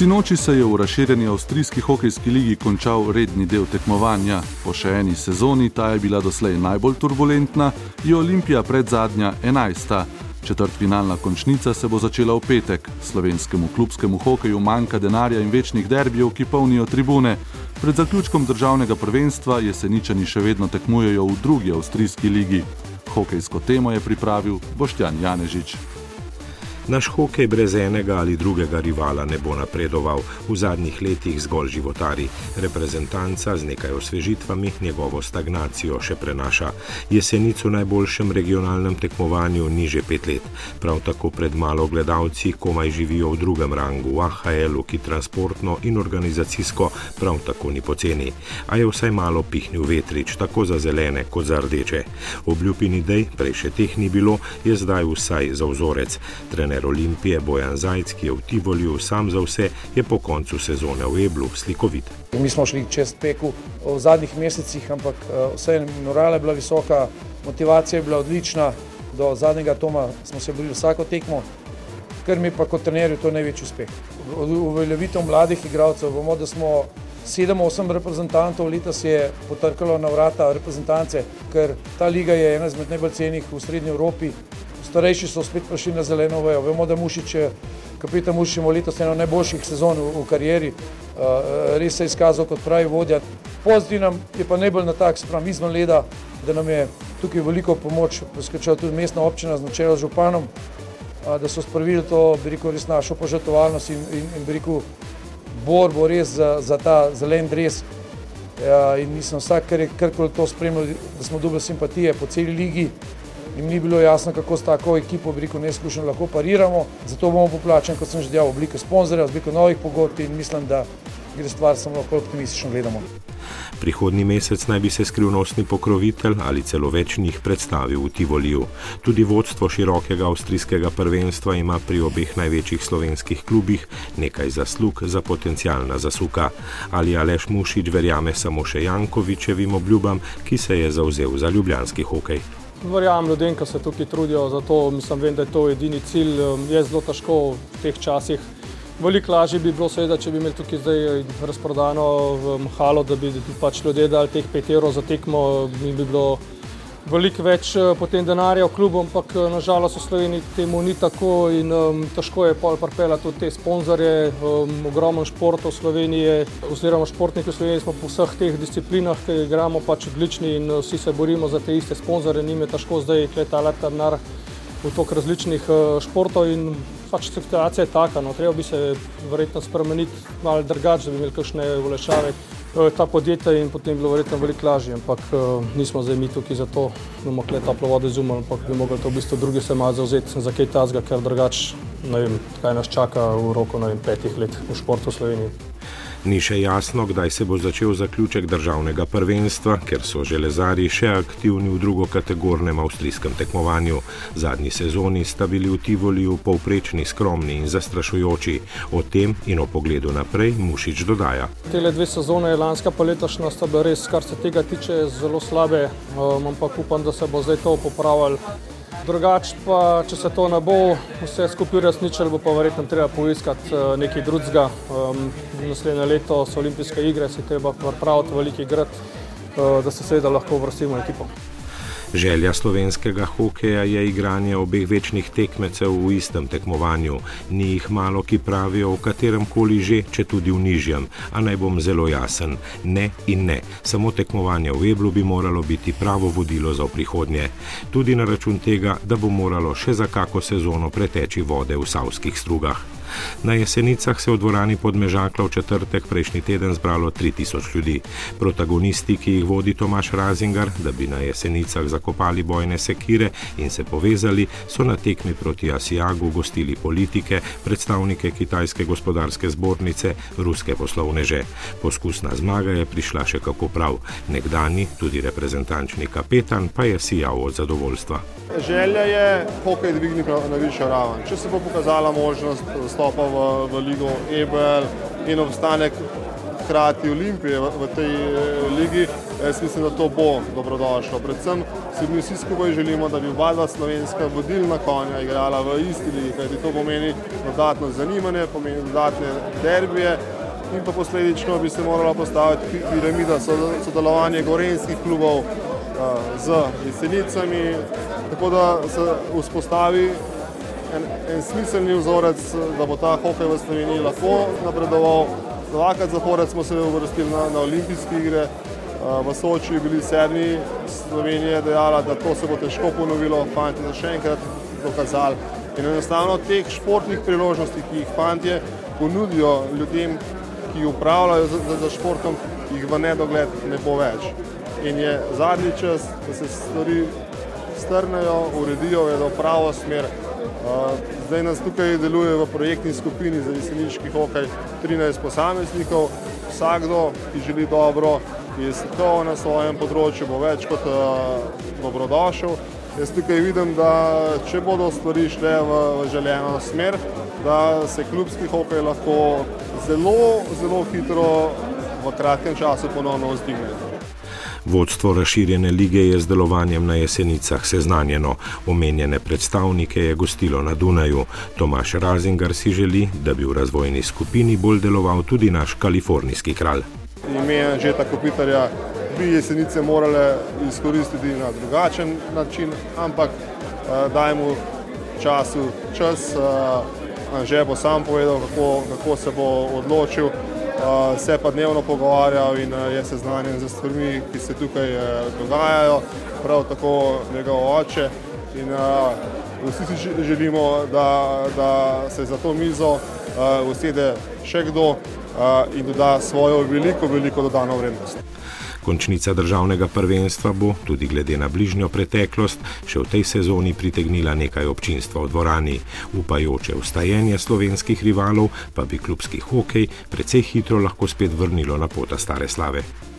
Sinoči se je v razširjeni avstrijski hokejski ligi končal redni del tekmovanja. Po še eni sezoni, ta je bila doslej najbolj turbulentna, je Olimpija pred zadnja enajsta. Četrtfinalna končnica se bo začela v petek. Slovenskemu klubskemu hokeju manjka denarja in večnih derbijev, ki polnijo tribune. Pred zaključkom državnega prvenstva jeseničani še vedno tekmujejo v drugi avstrijski ligi. Hokejsko temo je pripravil Boštjan Janežič. Naš hokej brez enega ali drugega rivala ne bo napredoval, v zadnjih letih zgolj životari. Reprezentanca z nekaj osvežitvami njegovo stagnacijo še prenaša. Jesenic v najboljšem regionalnem tekmovanju ni že pet let. Prav tako pred malo gledalci komaj živijo v drugem rangu, v AHL-u, ki transportno in organizacijsko prav tako ni poceni. A je vsaj malo pihnil vetrič, tako za zelene kot za rdeče. Obljubin idej, prej še teh ni bilo, je zdaj vsaj za vzorec. Trener trener Olimpije Bojan Zajc, ki je v Tivolju sam za vse, je po koncu sezone v Eblu slikovit. Mi smo šli čez peku v zadnjih mesecih, ampak eh, vse morala je bila visoka, motivacija je bila odlična, do zadnjega toma smo se borili vsako tekmo, kar mi pa kot trenerju to je največji uspeh. Uveljavitev mladih igralcev, vemo, da smo sedem, osem reprezentantov leta se je potrkalo na vrata reprezentance, ker ta liga je ena izmed najbolj cenih v srednji Evropi, starejši so spet prišli na zeleno vejo. Vemo, da Mušič je, kapitan Mušič ima letos eno najboljših sezon v, v karieri, uh, res se je izkazal kot pravi vodja. Pozitiv nam je pa najbolj na tak, sprem izven leda, da nam je tukaj veliko pomoč poskrbela tudi mestna občina z načelo županom, uh, da so spravili to, bi rekel, res našo požrtovalnost in, in, in bi rekel, borbo res za, za ta zelen dres. Ja, in mislim, vsak, kar je karkoli to spremljal, da smo dobili simpatije po celi ligi, jim ni bilo jasno, kako s tako ekipo, veliko neizkušenj lahko pariramo. Zato bomo poplačeni, kot sem že dejal, v obliki sponzorjev, v obliki novih pogodb in mislim, da gre stvar samo lahko optimistično gledamo. Prihodnji mesec naj bi se skrivnostni pokrovitelj ali celo več njih predstavil v Tivoliju. Tudi vodstvo širokega avstrijskega prvenstva ima pri obeh največjih slovenskih klubih nekaj zaslug za potencijalna zasuka. Ali Aleš Mušič verjame samo še Jankovičevim obljubam, ki se je zauzel za ljubljanski hokej. Verjamem ljudem, ki se tukaj trudijo za to. Mislim, vem, da je to edini cilj. Je zelo težko v teh časih. Veliko lažje bi bilo, seveda, če bi imeli tukaj zdaj razprodano v Mahalo, da bi pač ljudje dali teh 5 evrov za tekmo, mi bi bilo veliko več eh, potem denarja v klubu, ampak eh, nažalost v Sloveniji temu ni tako in um, težko je pol pripeljati tudi te sponzorje. Um, ogromno športov v Sloveniji, oziroma športniki v Sloveniji smo po vseh teh disciplinah, ki igramo pač odlični in uh, vsi se borimo za te iste sponzorje, njim je težko zdaj kletalati denar v tok različnih uh, športov in pač situacija je taka, no, treba bi se verjetno spremeniti malo drugače, da bi imeli kakšne ulešave. Eh, ta podjetja in potem bilo verjetno veliko lažje, ampak uh, nismo zdaj mi tukaj za to, da bomo kletali toplo vodo izumili, ampak bi mogli to v bistvu drugi se malo zauzeti za kaj tazga, ker drugače, ne vem, kaj nas čaka v roku, ne vem, petih let v športu v Sloveniji. Ni še jasno, kdaj se bo začel zaključek državnega prvenstva, ker so železari še aktivni v drugokategornem avstrijskem tekmovanju. Zadnji sezoni sta bili v Tivoliju povprečni, skromni in zastrašujoči. O tem in o pogledu naprej Mušič dodaja. Tele dve sezone, lanska pa letošnja, sta bile res, kar se tega tiče, zelo slabe, um, ampak upam, da se bo zdaj to popravilo. Drugače pa, če se to ne bo vse skupaj resničilo, bo pa verjetno treba poiskati eh, nekaj drugega. Um, naslednje leto so olimpijske igre, se treba pripraviti veliki grad, uh, da se seveda lahko vrstimo ekipo. Želja slovenskega hokeja je igranje obeh večnih tekmecev v istem tekmovanju. Ni jih malo, ki pravijo, v katerem koli že, če tudi v nižjem. A naj bom zelo jasen: ne in ne. Samo tekmovanje v Eblu bi moralo biti pravo vodilo za prihodnje. Tudi na račun tega, da bo moralo še za kako sezono preteči vode v savskih strugah. Na jesenicah se je v dvorani podmežakla v četrtek prejšnji teden zbralo 3000 ljudi. Protagonisti, ki jih vodi Tomaš Razingar, da bi na jesenicah zakopali bojne sekire in se povezali, so na tekmi proti Asijagu gostili politike, predstavnike Kitajske gospodarske zbornice, ruske poslovneže. Poskusna zmaga je prišla še kako prav. Nekdani, tudi reprezentančni kapetan, pa je sijal od zadovoljstva. Želja je, hokej dvigniti na višjo raven. Če se bo pokazala možnost, stopa v, v ligo Ebel in obstanek hkrati Olimpije v, v tej ligi, jaz mislim, da to bo dobrodošlo. Predvsem si mi vsi skupaj želimo, da bi oba dva slovenska vodilna konja igrala v isti ligi, kajti to pomeni dodatno zanimanje, pomeni dodatne derbije in pa posledično bi se morala postaviti piramida sodelovanja gorenskih klubov z jesenicami, tako da se vzpostavi en, en smiselni vzorec, da bo ta hokej v Sloveniji lahko napredoval. Dvakrat zapored smo se uvrstili na, na olimpijske igre, v Soči bili sedmi, Slovenija je dejala, da to se bo težko ponovilo, fanti so še enkrat dokazali. In enostavno teh športnih priložnosti, ki jih fanti ponudijo ljudem, ki upravljajo za, za, za športom, jih v nedogled ne bo več. In je zadnji čas, da se stvari strnejo, uredijo, vedo pravo smer. Zdaj nas tukaj deluje v projektni skupini za jeseniški hokej 13 posameznikov. Vsakdo, ki želi dobro, ki je strokoval na svojem področju, bo več kot dobrodošel. Jaz tukaj vidim, da če bodo stvari šle v, v željeno smer, da se klubski hokej lahko zelo, zelo hitro v kratkem času ponovno vzdigne. Vodstvo razširjene lige je z delovanjem na jesenicah seznanjeno, omenjene predstavnike je gostilo na Dunaju. Tomaš Razingar si želi, da bi v razvojni skupini bolj deloval tudi naš kalifornijski kralj. Ime Anžeta Kopitarja bi jesenice morale izkoristiti na drugačen način, ampak eh, dajmo času čas. Eh, Anže bo sam povedal, kako, kako se bo odločil se pa dnevno pogovarjal in je seznanjen z stvarmi, ki se tukaj dogajajo, prav tako njegov oče. In vsi si želimo, da, da se za to mizo usede še kdo in doda svojo veliko, veliko dodano vrednost. Končnica državnega prvenstva bo, tudi glede na bližnjo preteklost, še v tej sezoni pritegnila nekaj občinstva v dvorani. Upajoče vstajenje slovenskih rivalov pa bi klubski hokej precej hitro lahko spet vrnilo na pota stare slave.